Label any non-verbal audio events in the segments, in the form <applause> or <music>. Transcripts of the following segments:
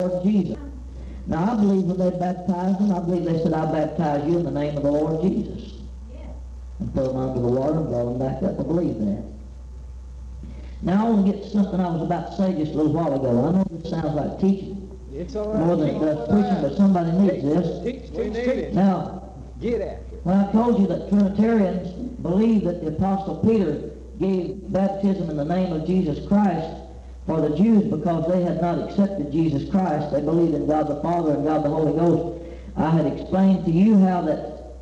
Lord Jesus. Now, I believe when they baptized them, I believe they said, I baptize you in the name of the Lord Jesus. And put them under the water and brought them back up. I believe that. Now, I want to get to something I was about to say just a little while ago. I know this sounds like teaching It's all right. more than it does preaching, but somebody needs this. Teach, We teach, need teach. it. Now, Get after it. when I told you that Trinitarians believe that the Apostle Peter gave baptism in the name of Jesus Christ for the Jews because they had not accepted Jesus Christ, they believed in God the Father and God the Holy Ghost. I had explained to you how that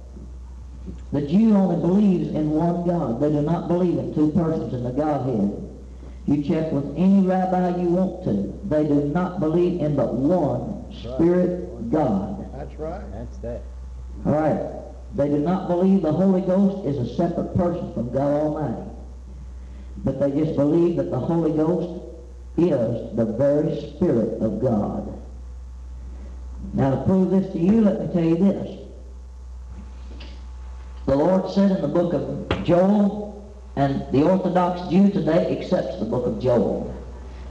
the Jew only believes in one God. They do not believe in two persons in the Godhead. You check with any rabbi you want to. They do not believe in but one Spirit God. That's right. That's that. All right. They do not believe the Holy Ghost is a separate person from God Almighty. But they just believe that the Holy Ghost is the very Spirit of God. Now, to prove this to you, let me tell you this. The Lord said in the book of Joel, and the Orthodox Jew today accepts the book of Joel.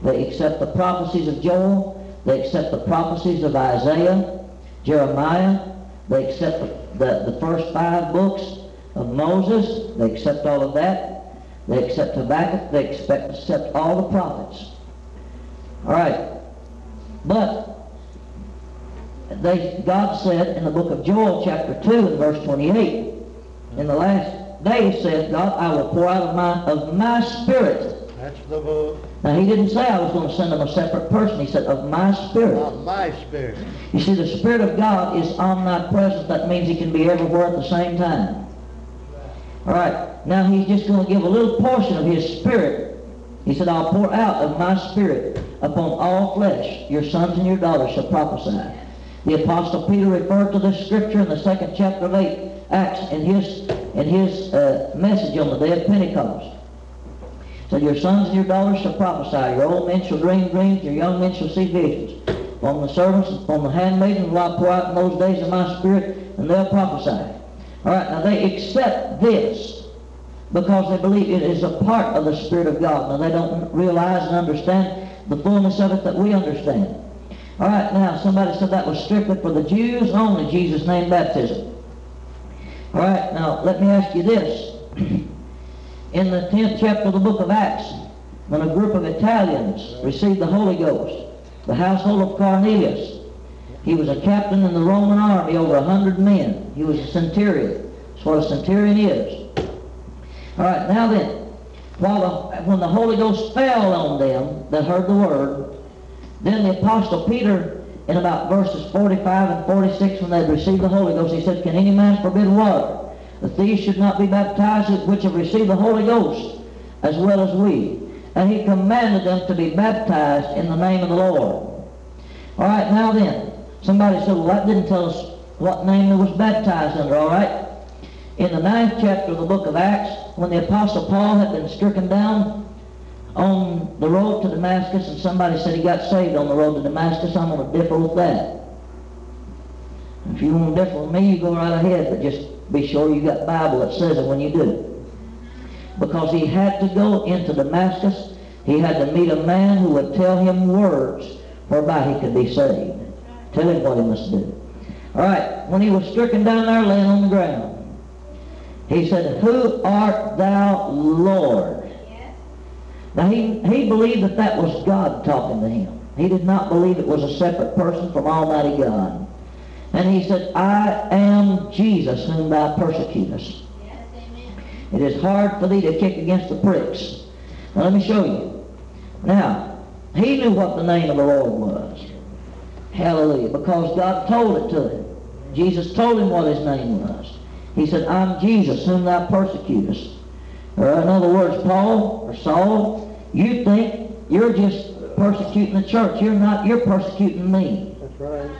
They accept the prophecies of Joel. They accept the prophecies of Isaiah, Jeremiah. They accept the, the, the first five books of Moses. They accept all of that. They accept Habakkuk. They expect, accept all the prophets. All right. But they, God said in the book of Joel, chapter 2, and verse 28, in the last days, said God, I will pour out of my, of my spirit. That's the book Now, he didn't say I was going to send them a separate person. He said, of my spirit. of my spirit. You see, the Spirit of God is omnipresent. That means He can be everywhere at the same time. All right. Now He's just going to give a little portion of His Spirit. He said, I'll pour out of my Spirit upon all flesh. Your sons and your daughters shall prophesy. The Apostle Peter referred to this scripture in the second chapter of 8 Acts in his, in his uh, message on the day of Pentecost. So your sons and your daughters shall prophesy. Your old men shall dream dreams. Your young men shall see visions. On the servants, on the handmaidens, will I pour out in those days of my spirit, and they'll prophesy. All right, now they accept this because they believe it is a part of the Spirit of God. Now they don't realize and understand the fullness of it that we understand. All right, now somebody said that was strictly for the Jews only, Jesus' name baptism. All right, now let me ask you this. <clears throat> In the 10th chapter of the book of Acts, when a group of Italians received the Holy Ghost, the household of Cornelius, he was a captain in the Roman army, over a hundred men. He was a centurion. That's what a centurion is. All right, now then, while the, when the Holy Ghost fell on them that heard the word, then the Apostle Peter, in about verses 45 and 46, when they had received the Holy Ghost, he said, Can any man forbid water? That these should not be baptized which have received the Holy Ghost, as well as we. And he commanded them to be baptized in the name of the Lord. All right, now then, somebody said, well, that didn't tell us what name they was baptized under, all right? In the ninth chapter of the book of Acts, when the Apostle Paul had been stricken down on the road to Damascus, and somebody said he got saved on the road to Damascus, I'm going to differ with that. If you want to differ with me, you go right ahead, but just be sure you got Bible that says it when you do. Because he had to go into Damascus, he had to meet a man who would tell him words whereby he could be saved. Tell him what he must do. All right, when he was stricken down there laying on the ground, he said, Who art thou, Lord? Now, he, he believed that that was God talking to him. He did not believe it was a separate person from Almighty God. And he said, I am Jesus whom thou persecutest. It is hard for thee to kick against the pricks. Now, let me show you. Now, he knew what the name of the Lord was. Hallelujah. Because God told it to him. Jesus told him what his name was. He said, I'm Jesus whom thou persecutest. Or in other words, Paul or Saul, you think you're just persecuting the church. You're not, you're persecuting me. That's right.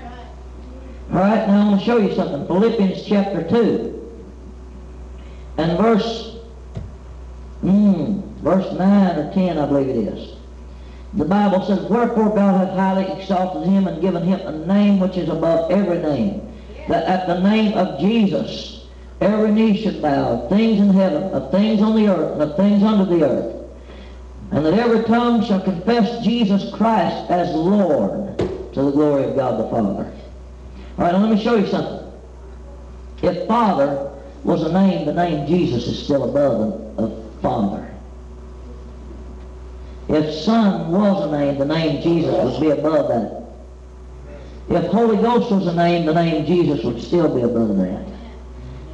All right, now I'm going to show you something. Philippians chapter 2 and verse, mm, verse 9 or 10, I believe it is. The Bible says, Wherefore God hath highly exalted him and given him a name which is above every name, that at the name of Jesus every knee should bow, things in heaven, of things on the earth, and of things under the earth, and that every tongue shall confess Jesus Christ as Lord to the glory of God the Father. All right, now let me show you something. If Father was a name, the name Jesus is still above of Father. If Son was a name, the name Jesus would be above that. If Holy Ghost was a name, the name Jesus would still be above that.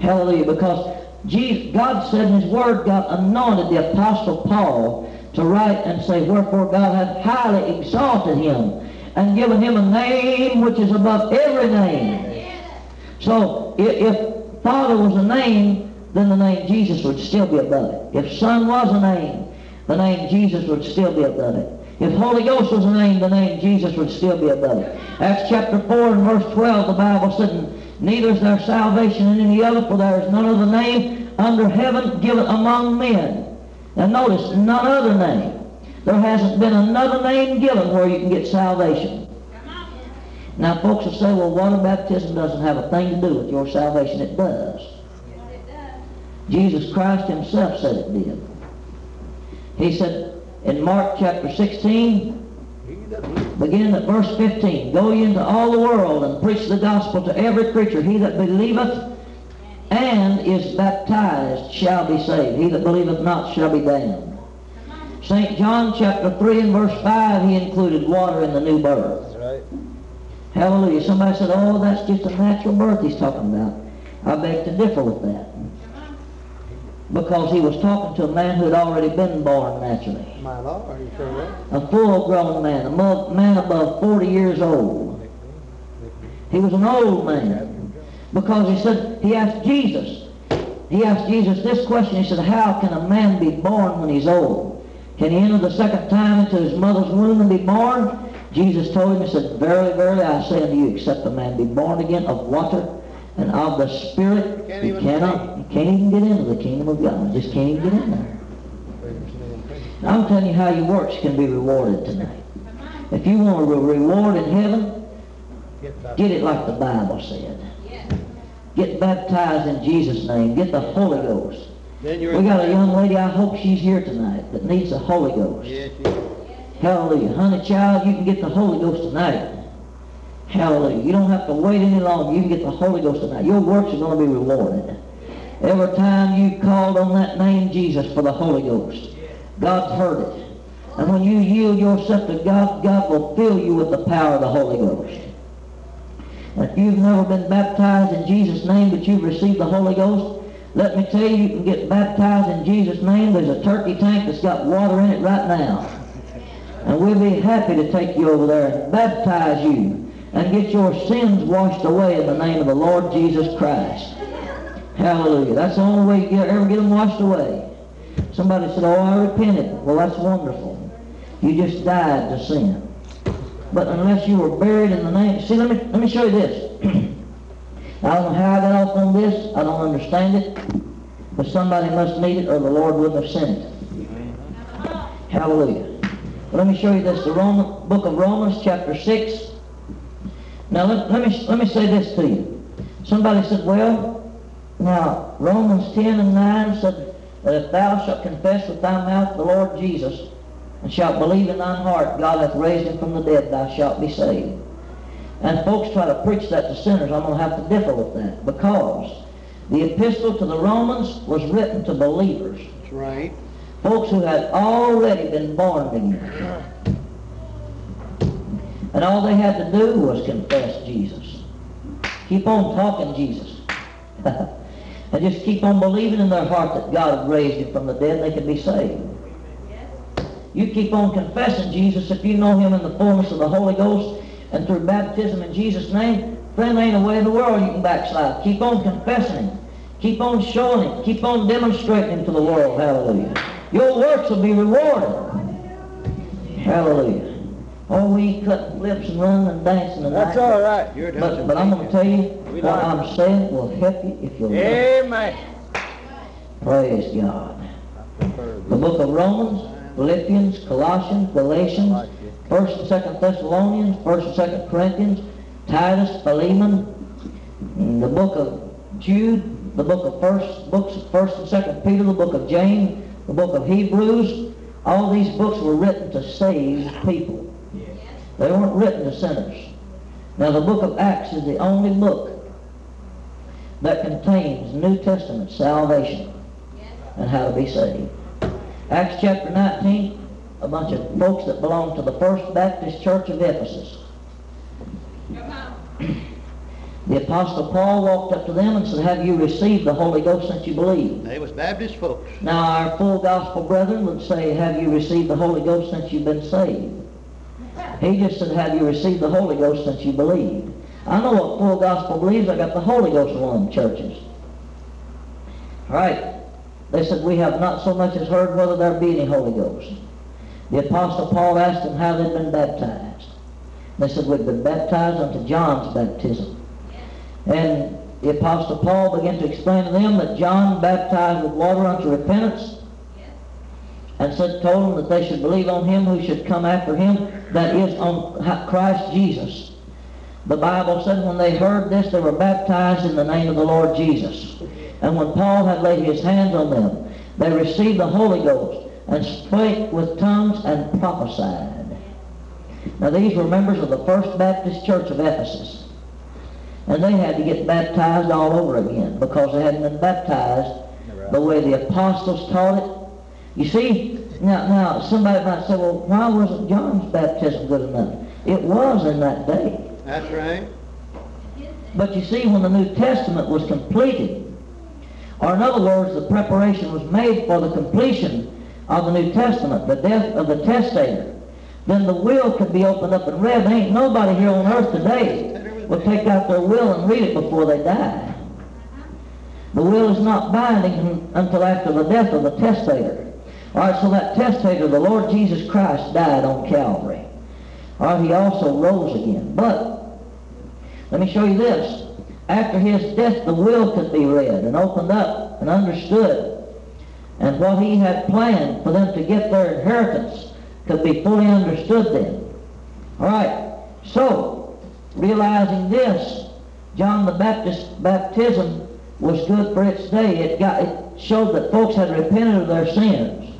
Hallelujah. Because Jesus, God said in His Word, God anointed the Apostle Paul to write and say, Wherefore God hath highly exalted him and given him a name which is above every name. So if, Father was a name, then the name Jesus would still be above it. If Son was a name, the name Jesus would still be above it. If Holy Ghost was a name, the name Jesus would still be above it. Acts chapter 4 and verse 12, the Bible said, Neither is there salvation in any other, for there is none other name under heaven given among men. Now notice, none other name. There hasn't been another name given where you can get salvation. Now folks will say, well, water baptism doesn't have a thing to do with your salvation. It does. Jesus Christ himself said it did. He said in Mark chapter 16, beginning at verse 15, Go ye into all the world and preach the gospel to every creature. He that believeth and is baptized shall be saved. He that believeth not shall be damned. St. John chapter 3 and verse 5, he included water in the new birth. Right. Hallelujah. Somebody said, oh, that's just a natural birth he's talking about. I beg to differ with that. Because he was talking to a man who had already been born naturally. My Lord, are you sure. A full-grown man, a man above 40 years old. He was an old man. Because he said, he asked Jesus, he asked Jesus this question. He said, how can a man be born when he's old? Can he enter the second time into his mother's womb and be born? Jesus told him, he said, Verily, verily, I say unto you, except a man be born again of water and of the Spirit, You he cannot, he can't even get into the kingdom of God. Just can't even get in there. I'm telling you how your works can be rewarded tonight. If you want a reward in heaven, Get it like the Bible said. Get baptized in Jesus' name. Get the Holy Ghost. We got a young lady, I hope she's here tonight, that needs the Holy Ghost. Hallelujah. Honey child, you can get the Holy Ghost tonight. Hallelujah. You don't have to wait any longer. You can get the Holy Ghost tonight. Your works are going to be rewarded. Every time you called on that name Jesus for the Holy Ghost, God's heard it. And when you yield yourself to God, God will fill you with the power of the Holy Ghost. If you've never been baptized in Jesus' name, but you've received the Holy Ghost, let me tell you, you can get baptized in Jesus' name. There's a turkey tank that's got water in it right now. And we'll be happy to take you over there and baptize you and get your sins washed away in the name of the Lord Jesus Christ. Hallelujah. That's the only way you ever get them washed away. Somebody said, oh, I repented. Well, that's wonderful. You just died to sin. But unless you were buried in the name... See, let me, let me show you this. <clears throat> I don't know how I got off on this. I don't understand it. But somebody must need it or the Lord wouldn't have sent it. Hallelujah. Let me show you this, the Roman, book of Romans, chapter 6. Now, let, let, me, let me say this to you. Somebody said, well, now, Romans 10 and 9 said that if thou shalt confess with thy mouth the Lord Jesus, and shalt believe in thine heart God hath raised him from the dead, thou shalt be saved. And folks try to preach that to sinners. I'm going to have to differ with that because the epistle to the Romans was written to believers That's right. folks who had already been born again. And all they had to do was confess Jesus. Keep on talking Jesus. <laughs> and just keep on believing in their heart that God raised him from the dead and they can be saved. You keep on confessing Jesus if you know him in the fullness of the Holy Ghost and through baptism in Jesus' name, friend, ain't a way in the world you can backslide. Keep on confessing him. Keep on showing him. Keep on demonstrating him to the world. Hallelujah. Your works will be rewarded. Hallelujah. Oh, we cutting lips and running and dancing tonight. That's all right. You're But, but I'm going to tell you, We what I'm saying will help you if you'll listen. Amen. Praise God. The book of Romans, Philippians, Colossians, Galatians, First and Second Thessalonians, First and Second Corinthians, Titus, Philemon, the book of Jude, the book of First, books First and Second Peter, the book of James, the book of Hebrews. All these books were written to save people. They weren't written to sinners. Now the book of Acts is the only book that contains New Testament salvation and how to be saved. Acts chapter 19, a bunch of folks that belong to the First Baptist Church of Ephesus. <clears throat> The Apostle Paul walked up to them and said, Have you received the Holy Ghost since you believe? They was Baptist folks. Now our full gospel brethren would say, Have you received the Holy Ghost since you've been saved? He just said, Have you received the Holy Ghost since you believed? I know what full gospel believes. I got the Holy Ghost in one of them churches. All right. They said, We have not so much as heard whether there be any Holy Ghost. The Apostle Paul asked them how they'd been baptized. They said, We've been baptized unto John's baptism. And the Apostle Paul began to explain to them that John baptized with water unto repentance and said, told them that they should believe on him who should come after him, that is, on Christ Jesus. The Bible said when they heard this, they were baptized in the name of the Lord Jesus. And when Paul had laid his hands on them, they received the Holy Ghost and spake with tongues and prophesied. Now these were members of the First Baptist Church of Ephesus. And they had to get baptized all over again because they hadn't been baptized the way the apostles taught it. You see, now, now somebody might say, well, why wasn't John's baptism good enough? It was in that day. That's right. But you see, when the New Testament was completed, or in other words, the preparation was made for the completion of the New Testament, the death of the testator, then the will could be opened up and read. There ain't nobody here on earth today will take out their will and read it before they die. The will is not binding until after the death of the testator. All right, so that testator, the Lord Jesus Christ, died on Calvary. All right, he also rose again. But, let me show you this. After his death, the will could be read and opened up and understood. And what he had planned for them to get their inheritance could be fully understood then. All right, so realizing this, John the Baptist baptism was good for its day. It got it showed that folks had repented of their sins.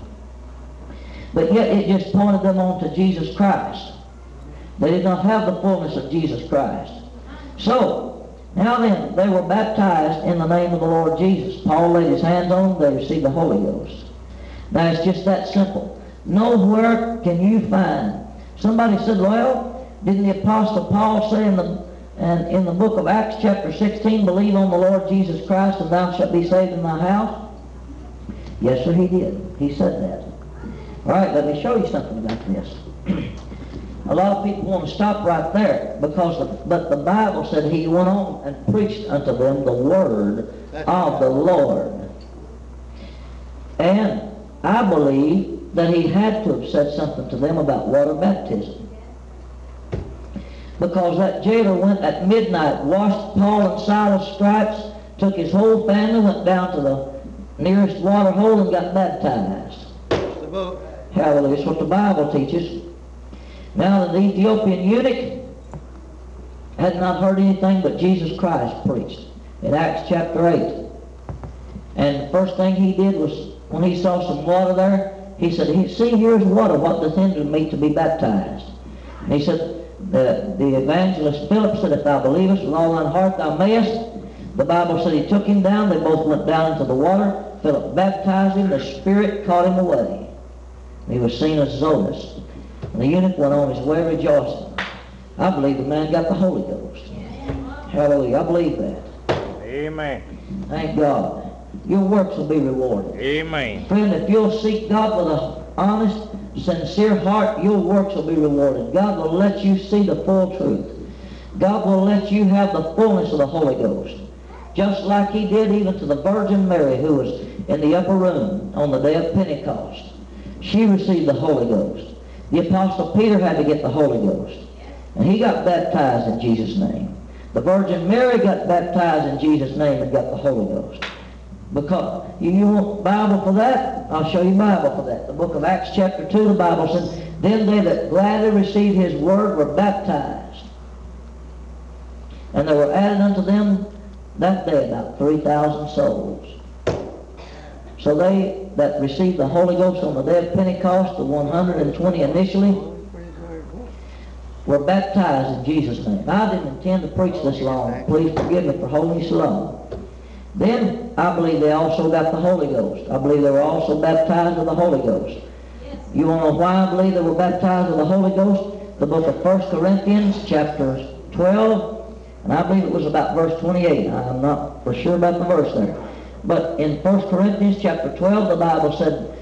But yet it just pointed them on to Jesus Christ. They did not have the fullness of Jesus Christ. So, now then, they were baptized in the name of the Lord Jesus. Paul laid his hands on them, they received the Holy Ghost. Now it's just that simple. Nowhere can you find. Somebody said, well, didn't the Apostle Paul say in the, in the book of Acts chapter 16, believe on the Lord Jesus Christ and thou shalt be saved in thy house? Yes, sir, he did. He said that. All right, let me show you something about this. <clears throat> A lot of people want to stop right there because, the, but the Bible said he went on and preached unto them the word of the Lord. And I believe that he had to have said something to them about water baptism because that jailer went at midnight, washed Paul and Silas' stripes, took his whole family, went down to the nearest water hole and got baptized. That's the book. Hallelujah. That's what the Bible teaches. Now the Ethiopian eunuch had not heard anything but Jesus Christ preached in Acts chapter 8. And the first thing he did was, when he saw some water there, he said, see, here's water. What doth hinder me to be baptized? And he said, the, the evangelist Philip said, If thou believest with all thine heart, thou mayest. The Bible said he took him down. They both went down into the water. Philip baptized him. The Spirit caught him away. He was seen as Zonas. And the eunuch went on his way rejoicing. I believe the man got the Holy Ghost. Hallelujah. I believe that. Amen. Thank God. Your works will be rewarded. Amen. Friend, if you'll seek God with an honest sincere heart, your works will be rewarded. God will let you see the full truth. God will let you have the fullness of the Holy Ghost. Just like he did even to the Virgin Mary who was in the upper room on the day of Pentecost. She received the Holy Ghost. The Apostle Peter had to get the Holy Ghost. And he got baptized in Jesus' name. The Virgin Mary got baptized in Jesus' name and got the Holy Ghost. Because you, you want Bible for that? I'll show you Bible for that. The book of Acts chapter 2, the Bible says, Then they that gladly received his word were baptized. And there were added unto them that day about 3,000 souls. So they that received the Holy Ghost on the day of Pentecost, the 120 initially, were baptized in Jesus' name. I didn't intend to preach this long. Please forgive me for holding so long. Then I believe they also got the Holy Ghost. I believe they were also baptized with the Holy Ghost. You want to know why I believe they were baptized with the Holy Ghost? The book of 1 Corinthians, chapter 12, and I believe it was about verse 28. I'm not for sure about the verse there. But in 1 Corinthians chapter 12, the Bible said,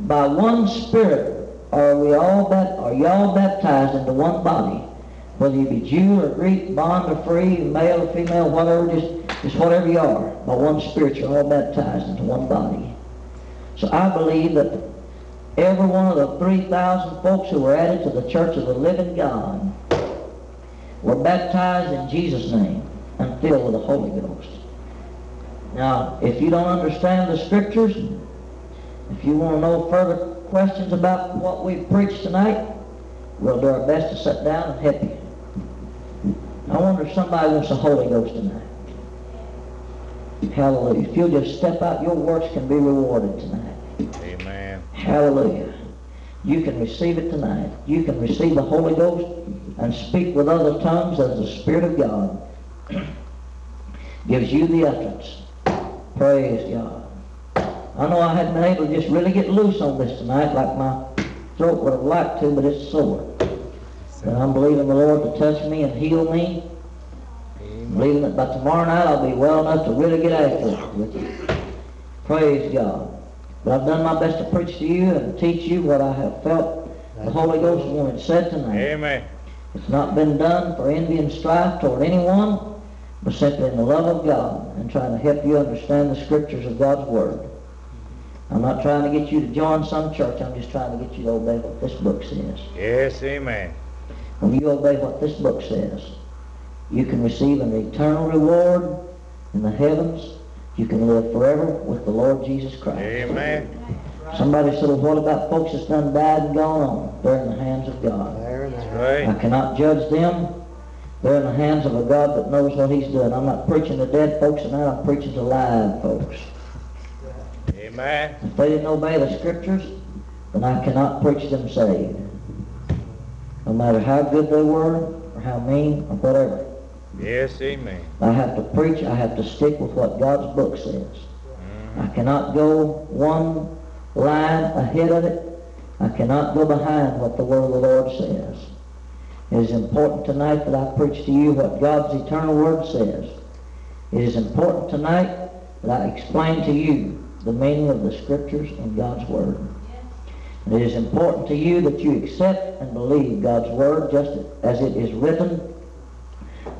By one Spirit are we all are y'all baptized into one body, whether you be Jew or Greek, bond or free, male or female, whatever, just, just whatever you are. By one Spirit you're all baptized into one body. So I believe that every one of the 3,000 folks who were added to the Church of the Living God were baptized in Jesus' name and filled with the Holy Ghost. Now, if you don't understand the Scriptures, if you want to know further questions about what we've preached tonight, we'll do our best to sit down and help you. I wonder if somebody wants the Holy Ghost tonight. Hallelujah. If you'll just step out, your works can be rewarded tonight. Amen. Hallelujah. You can receive it tonight. You can receive the Holy Ghost and speak with other tongues as the Spirit of God <clears throat> gives you the utterance. Praise God. I know I hadn't been able to just really get loose on this tonight like my throat would have liked to, but it's sore. But I'm believing the Lord to touch me and heal me. I'm believing that by tomorrow night I'll be well enough to really get after it with you. Praise God. But I've done my best to preach to you and teach you what I have felt the Holy Ghost wanted said tonight. Amen. It's not been done for envy and strife toward anyone, but simply in the love of God and trying to help you understand the scriptures of God's Word. I'm not trying to get you to join some church. I'm just trying to get you to obey what this book says. Yes, amen. When you obey what this book says, you can receive an eternal reward in the heavens. You can live forever with the Lord Jesus Christ. Amen. Somebody said, well, what about folks that's done bad and gone on? They're in the hands of God. There, That's there. I cannot judge them. They're in the hands of a God that knows what he's doing. I'm not preaching to dead folks tonight. I'm preaching to live folks. Amen. If they didn't obey the scriptures, then I cannot preach them saved. No matter how good they were, or how mean, or whatever. Yes, amen. I have to preach. I have to stick with what God's book says. Mm-hmm. I cannot go one line ahead of it. I cannot go behind what the Word of the Lord says. It is important tonight that I preach to you what God's eternal Word says. It is important tonight that I explain to you the meaning of the Scriptures and God's Word. It is important to you that you accept and believe God's Word just as it is written,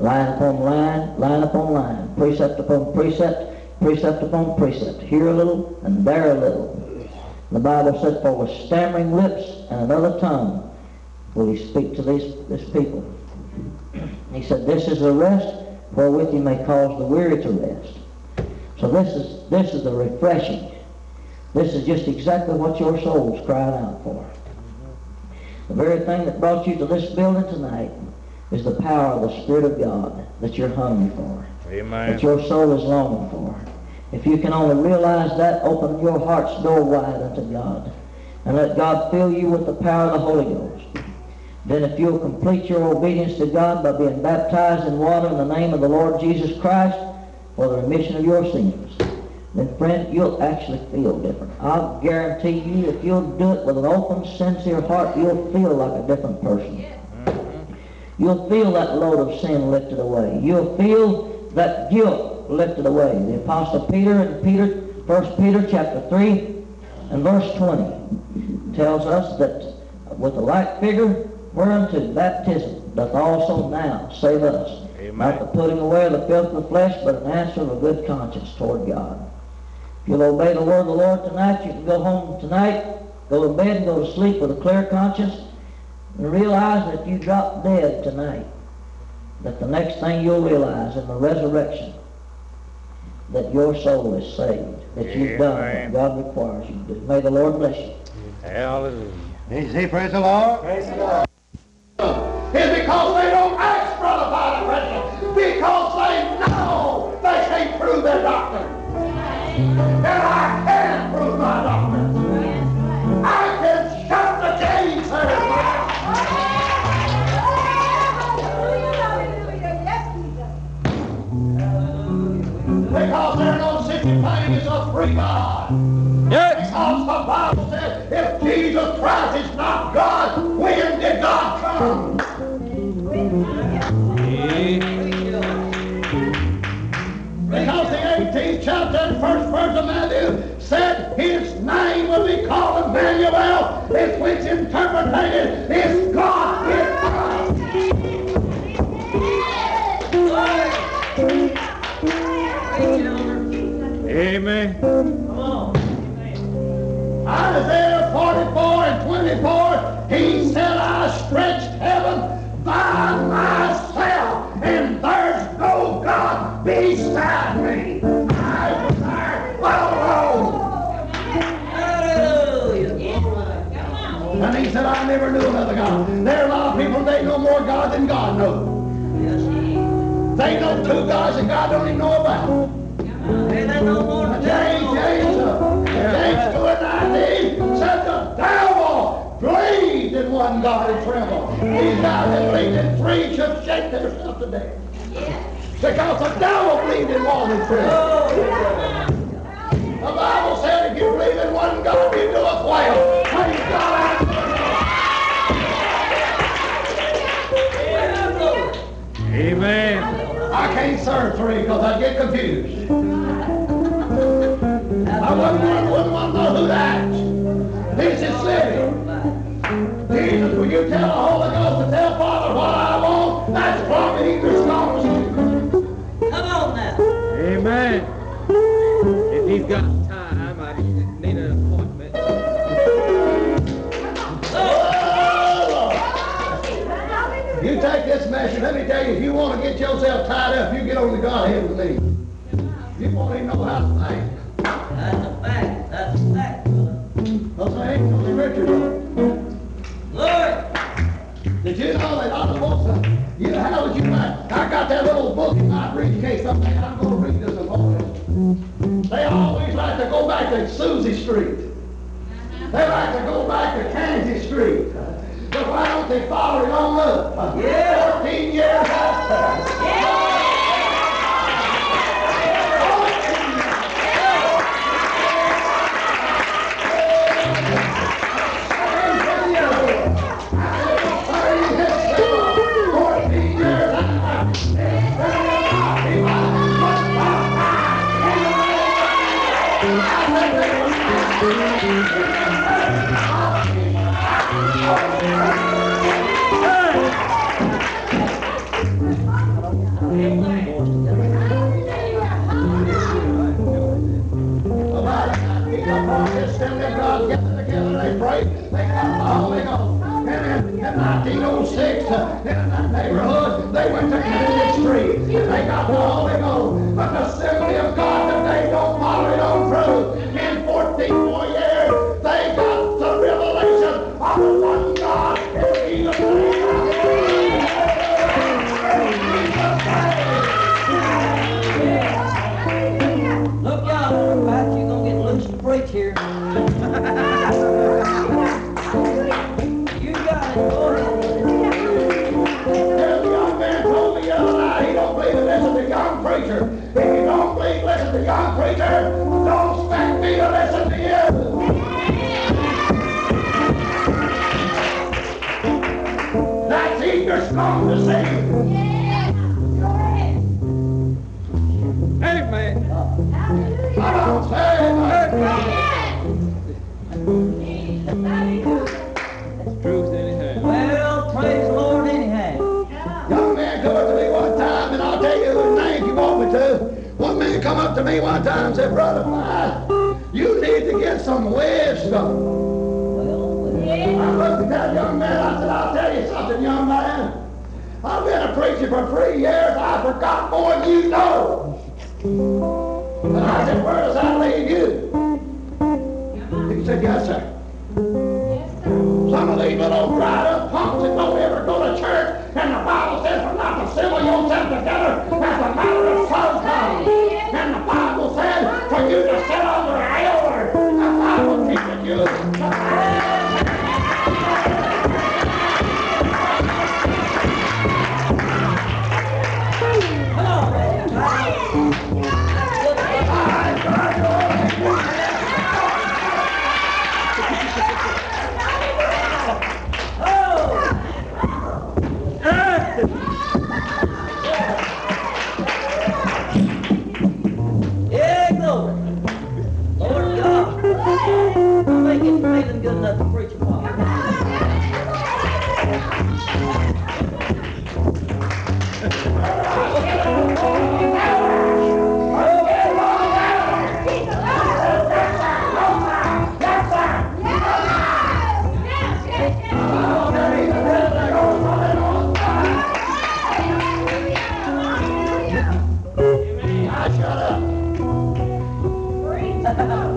line upon line, line upon line, precept upon precept, precept upon precept, here a little and there a little. The Bible said, for with stammering lips and another tongue will he speak to these, this people. He said, this is the rest wherewith he may cause the weary to rest. So this is, this is the refreshing. This is just exactly what your soul's crying out for. The very thing that brought you to this building tonight is the power of the Spirit of God that you're hungry for Amen. that your soul is longing for. If you can only realize that, open your heart's door wide unto God and let God fill you with the power of the Holy Ghost. Then if you'll complete your obedience to God by being baptized in water in the name of the Lord Jesus Christ for the remission of your sins, then friend, you'll actually feel different. I'll guarantee you if you'll do it with an open, sincere heart, you'll feel like a different person. Mm-hmm. You'll feel that load of sin lifted away. You'll feel that guilt lifted away. The Apostle Peter in Peter, 1 Peter chapter 3 and verse 20 tells us that with the like figure whereunto baptism doth also now save us. Not the putting away of the filth of the flesh, but an answer of a good conscience toward God. If you'll obey the word of the Lord tonight, you can go home tonight, go to bed and go to sleep with a clear conscience, and realize that if you drop dead tonight, that the next thing you'll realize in the resurrection, that your soul is saved, that you've done Amen. what God requires you to do. May the Lord bless you. Hallelujah. praise the Lord. praise the Lord? is because they don't ask Brother Biden Redmond because they know they can't prove their doctrine. And I can prove my doctrine. I can shut the gates there. Because there's no such thing as a free God. Yes. Because the Bible says if Jesus Christ is not God, when did God come? Because the 18th chapter and first verse of Matthew said his name will be called Emmanuel, is which interpreted is God is Christ. Amen. Isaiah said, I never knew another God. There are a lot of people, they know more God than God knows. They know two gods that God don't even know about. James, James, uh, James 2 and 19 said the devil believed in one God and trembled. These guys that believed in three should shake themselves to death. Because the devil believed in one and trembled. The Bible said if you believe in one God, you do it well. Praise God. Amen. I can't serve three because I get confused. I wouldn't want, wouldn't want to know who that. This is silly. Jesus, will you tell the Holy message, let me tell you, if you want to get yourself tied up, you get on the Godhead with me. You won't even know how to think. That's a fact. That's a fact, Because I ain't no scripture. Did you know that books, uh, you know, how would you like, I got that little book in my briefcase up there, I'm gonna read this in morning. They always like to go back to Azusa Street. They like to go back to Kansas Street. Don't they follow it on up? Fourteen years come on, this Assembly God gathered together, they prayed, they got the Holy Ghost. And in, in 1906, uh, in that neighborhood, they went to Kennedy Street, and they got the Holy Ghost. But the Assembly of God today don't follow it on truth. Strong to see. Amen. I don't say Truth anyhow. Well, praise the Lord anyhow. Young man come up to me one time, and I'll tell you whose name you want me to. One man come up to me one time said, Brother you need to get some wisdom. I looked at that young man, I said, I'll tell you something, young man. I've been a preacher for three years, I forgot more than you know. And I said, where does that leave you? He said, yes, sir. Some of these little dried up punks that don't ever go to church, and the Bible says for not to assemble yourself together as a matter of sometime. good enough to preach upon. Shut up.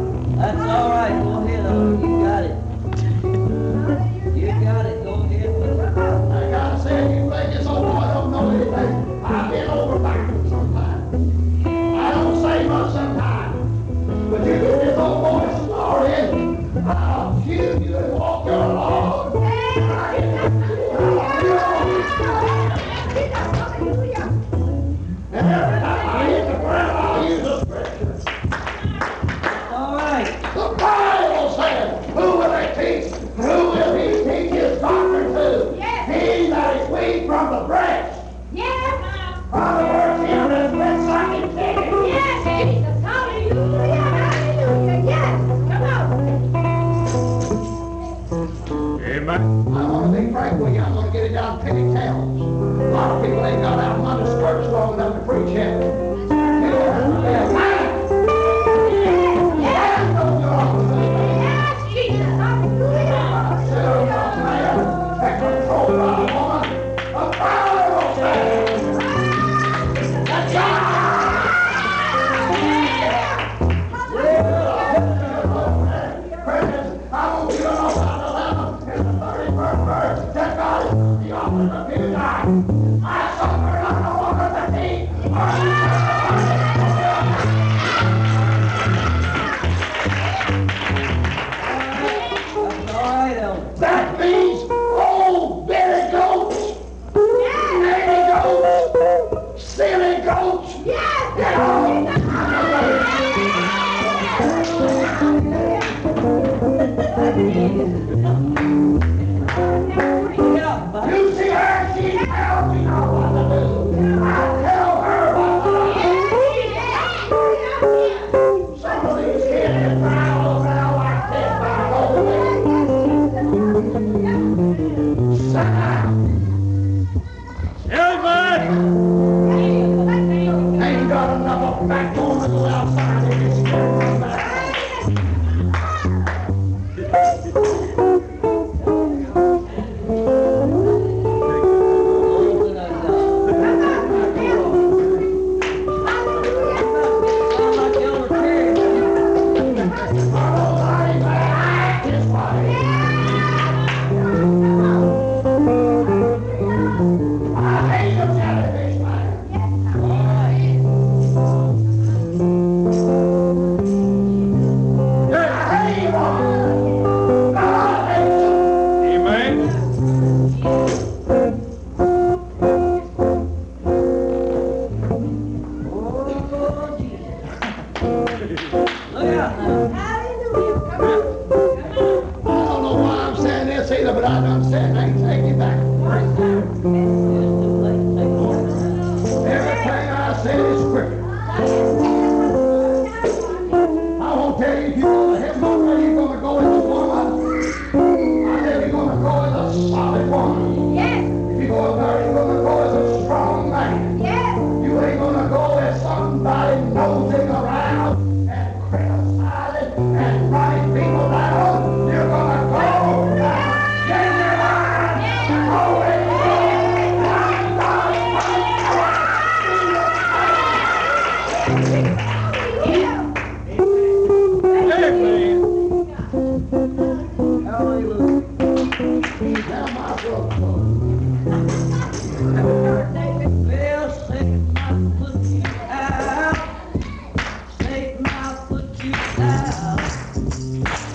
Put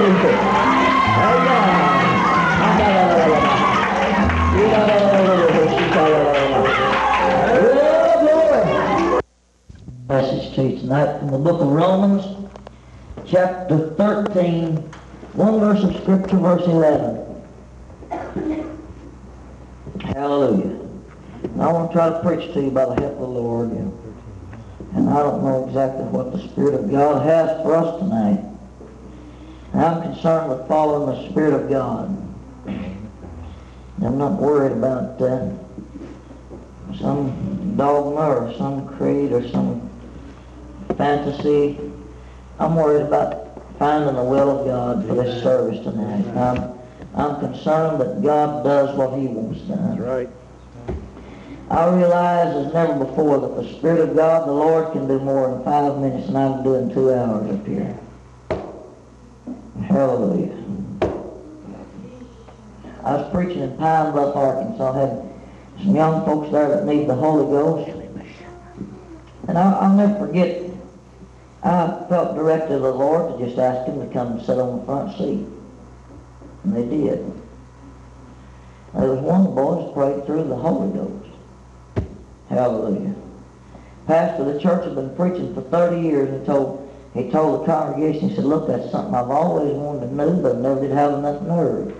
Oh, glory. Message to you tonight from the book of Romans, chapter 13, one verse of Scripture, verse 11. Hallelujah. And I want to try to preach to you by the help of the Lord. And I don't know exactly what the Spirit of God has for us tonight. I'm concerned with following the Spirit of God. I'm not worried about uh, some dogma or some creed or some fantasy. I'm worried about finding the will of God for this service tonight. I'm, I'm concerned that God does what He wants done. right. I realize as never before that the Spirit of God, the Lord, can do more in five minutes than I can do in two hours up here. Hallelujah. I was preaching in Pine Bluff, Arkansas. I had some young folks there that need the Holy Ghost. And I, I'll never forget, I felt directed of the Lord to just ask them to come and sit on the front seat. And they did. There was one of the boys prayed through the Holy Ghost. Hallelujah. Pastor of the church had been preaching for 30 years. and told he told the congregation, he said, look, that's something I've always wanted to know, but I never did have enough nerve.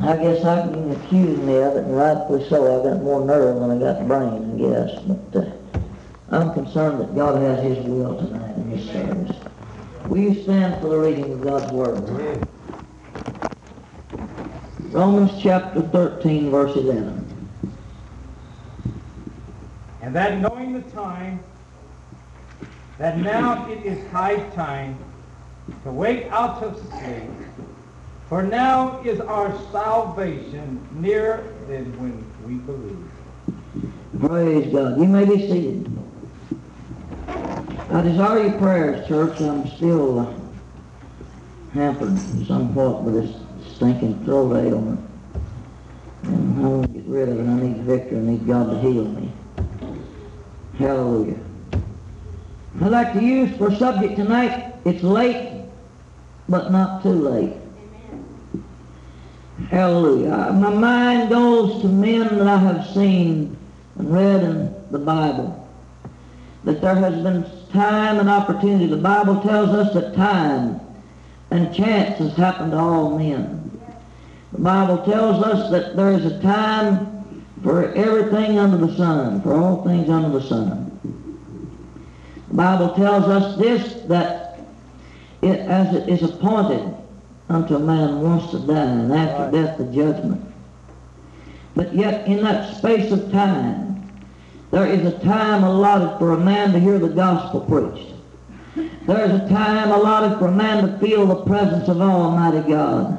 I guess I can accuse me of it, and rightfully so. I got more nerve than I got brain, I guess. But uh, I'm concerned that God has His will tonight in his service. Will you stand for the reading of God's Word? Romans chapter 13, verse 11. And that knowing the time, that now it is high time to wake out of sleep, for now is our salvation nearer than when we believe. Praise God. You may be seated. I desire your prayers, church. I'm still uh, hampered somewhat with this stinking throat ailment. And I want to get rid of it. I need victory. I need God to heal me. Hallelujah. I'd like to use for subject tonight, it's late, but not too late. Hallelujah. My mind goes to men that I have seen and read in the Bible. That there has been time and opportunity. The Bible tells us that time and chance has happened to all men. The Bible tells us that there is a time for everything under the sun, for all things under the sun. Bible tells us this, that it, as it is appointed unto a man once to die, and after death the judgment. But yet in that space of time, there is a time allotted for a man to hear the gospel preached. There is a time allotted for a man to feel the presence of Almighty God.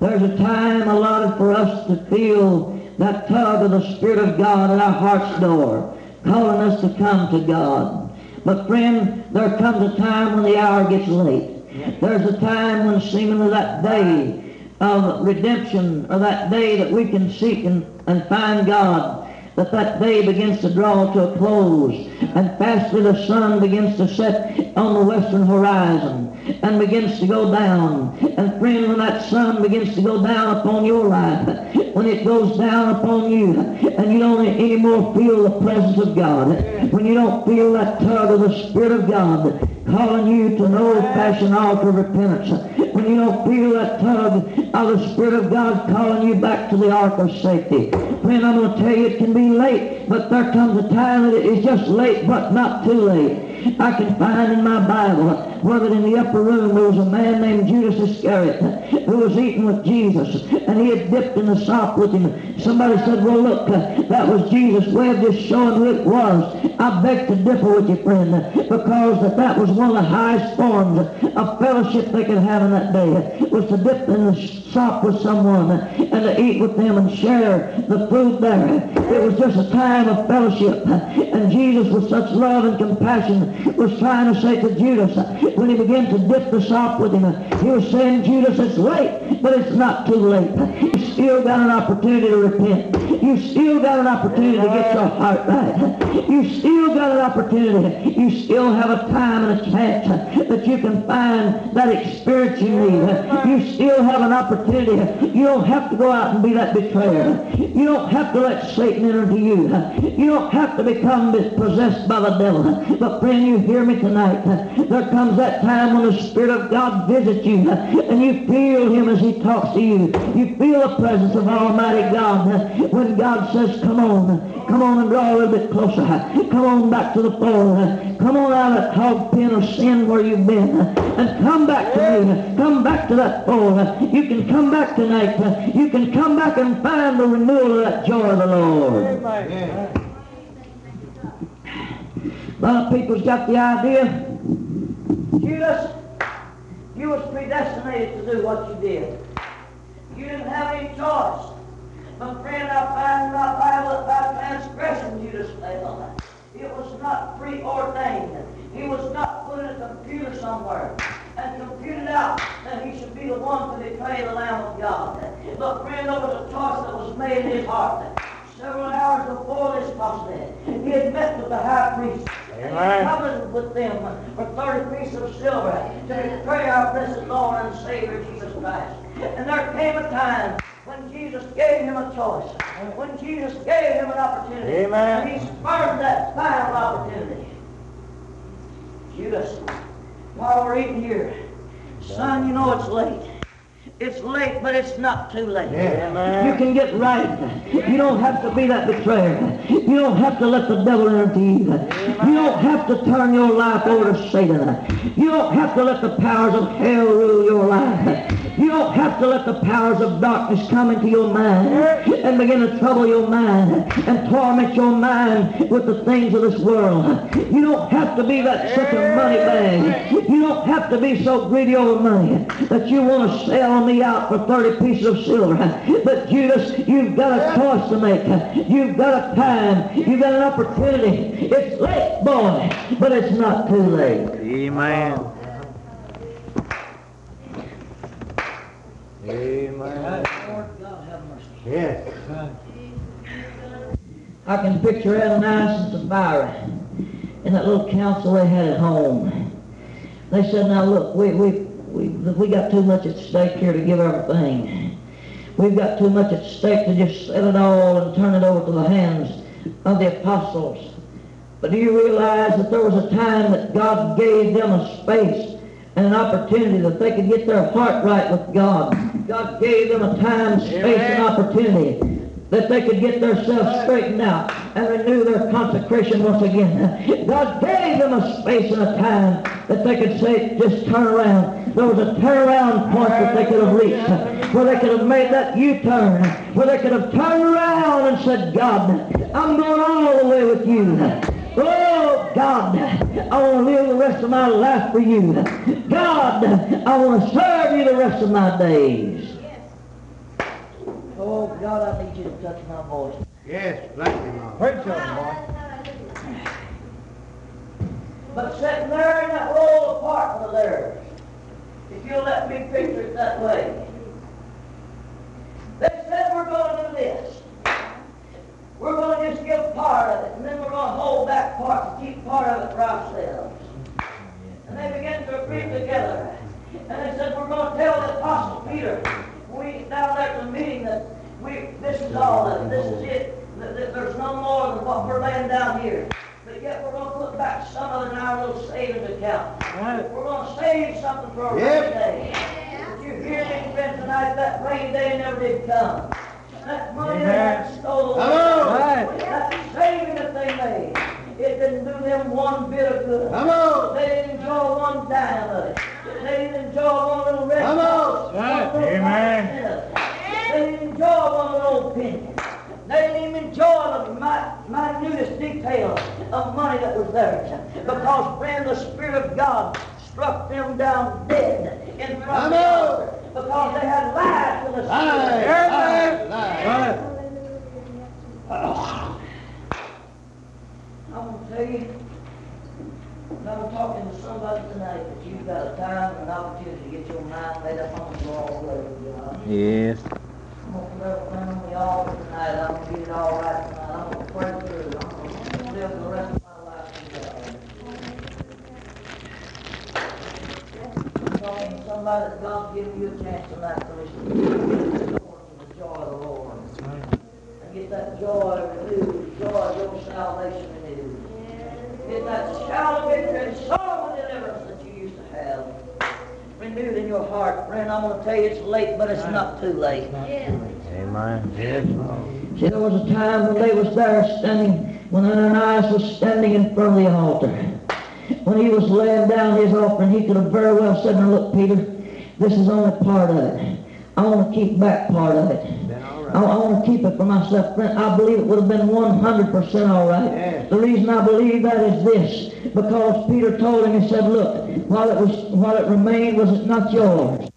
There's a time allotted for us to feel that tug of the Spirit of God at our heart's door, calling us to come to God. But friend, there comes a time when the hour gets late. There's a time when seemingly that day of redemption, or that day that we can seek and, and find God, that that day begins to draw to a close, and fastly the sun begins to set on the western horizon, and begins to go down. And friend, when that sun begins to go down upon your life, when it goes down upon you, and you don't anymore feel the presence of God, when you don't feel that tug of the Spirit of God calling you to an old-fashioned altar of repentance, when you don't feel that tug of the Spirit of God calling you back to the ark of safety. Friend, I'm going to tell you it can be late, but there comes a time that it is just late, but not too late. I can find in my Bible that in the upper room there was a man named Judas Iscariot who was eating with Jesus, and he had dipped in the sop with him. Somebody said, well, look, uh, that was Jesus' way of just showing who it was. I beg to differ with you, friend, because that, that was one of the highest forms of fellowship they could have in that day, was to dip in the sop with someone and to eat with them and share the food there. It was just a time of fellowship. And Jesus, with such love and compassion, was trying to say to Judas, when he began to dip the sop with him, he was saying, Judas, it's late, but it's not too late. You still got an opportunity to repent. You still got an opportunity to get your heart right. You still got an opportunity. You still have a time and a chance that you can find that experience you need. You still have an opportunity. You don't have to go out and be that betrayer. You don't have to let Satan enter into you. You don't have to become possessed by the devil. But friend, you hear me tonight. There comes that time when the Spirit of God visits you and you feel Him as He talks to you. You feel the presence of Almighty God. When God says, come on, come on and draw a little bit closer. Come on back to the fold. Come on out of that hog pen of sin where you've been. And come back to me. Come back to that fold. You can come back tonight. You can come back and find the renewal of that joy of the Lord. A lot of people's got the idea, Judas, you was predestinated to do what you did. You didn't have any choice. But friend, I find in my Bible that by transgression Judas fell. It was not preordained. He was not put in a computer somewhere and computed out that he should be the one to betray the Lamb of God. But friend, there was a choice that was made in his heart. Several hours before this possibility, he had met with the high priest. And he Amen. covenanted with them for 30 pieces of silver to betray our blessed Lord and Savior Jesus Christ. And there came a time when Jesus gave him a choice, when Jesus gave him an opportunity. Amen. And he spurned that final opportunity. Judas, while we're eating here, son, you know it's late. It's late, but it's not too late. Amen. You can get right. You don't have to be that betrayer. You don't have to let the devil enter you. You don't have to turn your life over to Satan. You don't have to let the powers of hell rule your life. Have to let the powers of darkness come into your mind and begin to trouble your mind and torment your mind with the things of this world. You don't have to be that such a money bag. You don't have to be so greedy over money that you want to sell me out for 30 pieces of silver. But Judas, you've got a choice to make. You've got a time. You've got an opportunity. It's late, boy, but it's not too late. Amen. Amen. Yes. I can picture Ananias and Sapphira in that little council they had at home. They said, now look, we, we, we, we got too much at stake here to give everything. We've got too much at stake to just sell it all and turn it over to the hands of the apostles. But do you realize that there was a time that God gave them a space and an opportunity that they could get their heart right with God? God gave them a time, space, and opportunity that they could get themselves straightened out and renew their consecration once again. God gave them a space and a time that they could say, just turn around. There was a turnaround point that they could have reached, where they could have made that U-turn, where they could have turned around and said, God, I'm going all the way with you. Oh, God, I want to live the rest of my life for you. God, I want to serve you the rest of my days. Oh, God, I need you to touch my voice. Yes, bless you, Lord. Preach on, boy. But sitting there in that little apartment of theirs, if you'll let me picture it that way, they said we're going to do this. We're going to just give part of it, and then we're going to hold back part and keep part of it for ourselves. And they began to agree together. And they said, we're going to tell the Apostle Peter, we down there at the meeting, that we, this is all that this is it, that, that there's no more than what we're laying down here. But yet we're going to put back some of it in our little savings account. We're going to save something for a Yep. rainy day. Did you hear me, friend, tonight? That rainy day never did come. That money Amen. that stole away. Hello. Right. That saving that they made. It didn't do them one bit of good. Come on. They didn't enjoy one dime of it. They didn't enjoy one little red. Come on. one little Amen. five cents. They didn't enjoy one little penny. They didn't even enjoy the minutest detail of money that was theirs. Because, friend, the Spirit of God struck them down dead in front of Come the on. altar. Because they had lied to the Lie, Spirit. lie, lie. I'm gonna tell you, and I'm talking to somebody tonight that you've got a time and an opportunity to get your mind made up on the law of God. Yes. I'm gonna put everything on the altar tonight. I'm gonna get it all right tonight. I'm gonna pray through. I'm gonna live the rest of my life in God. I'm talking to somebody that God's giving you a chance tonight to to the joy of the Lord. And get that joy renewed, joy of your salvation renewed. Get that shout of victory and soul of deliverance that you used to have renewed in your heart. Friend, I'm going to tell you it's late, but it's not too late. Amen. See, there was a time when they was there standing, when Ananias was standing in front of the altar. When he was laying down his offering, he could have very well said, now look, Peter, this is only part of it. I want to keep back part of it. I, I want to keep it for myself. Friend, I believe it would have been 100% all right. Yes. The reason I believe that is this, because Peter told him, he said, look, while it was, while it remained, was it not yours?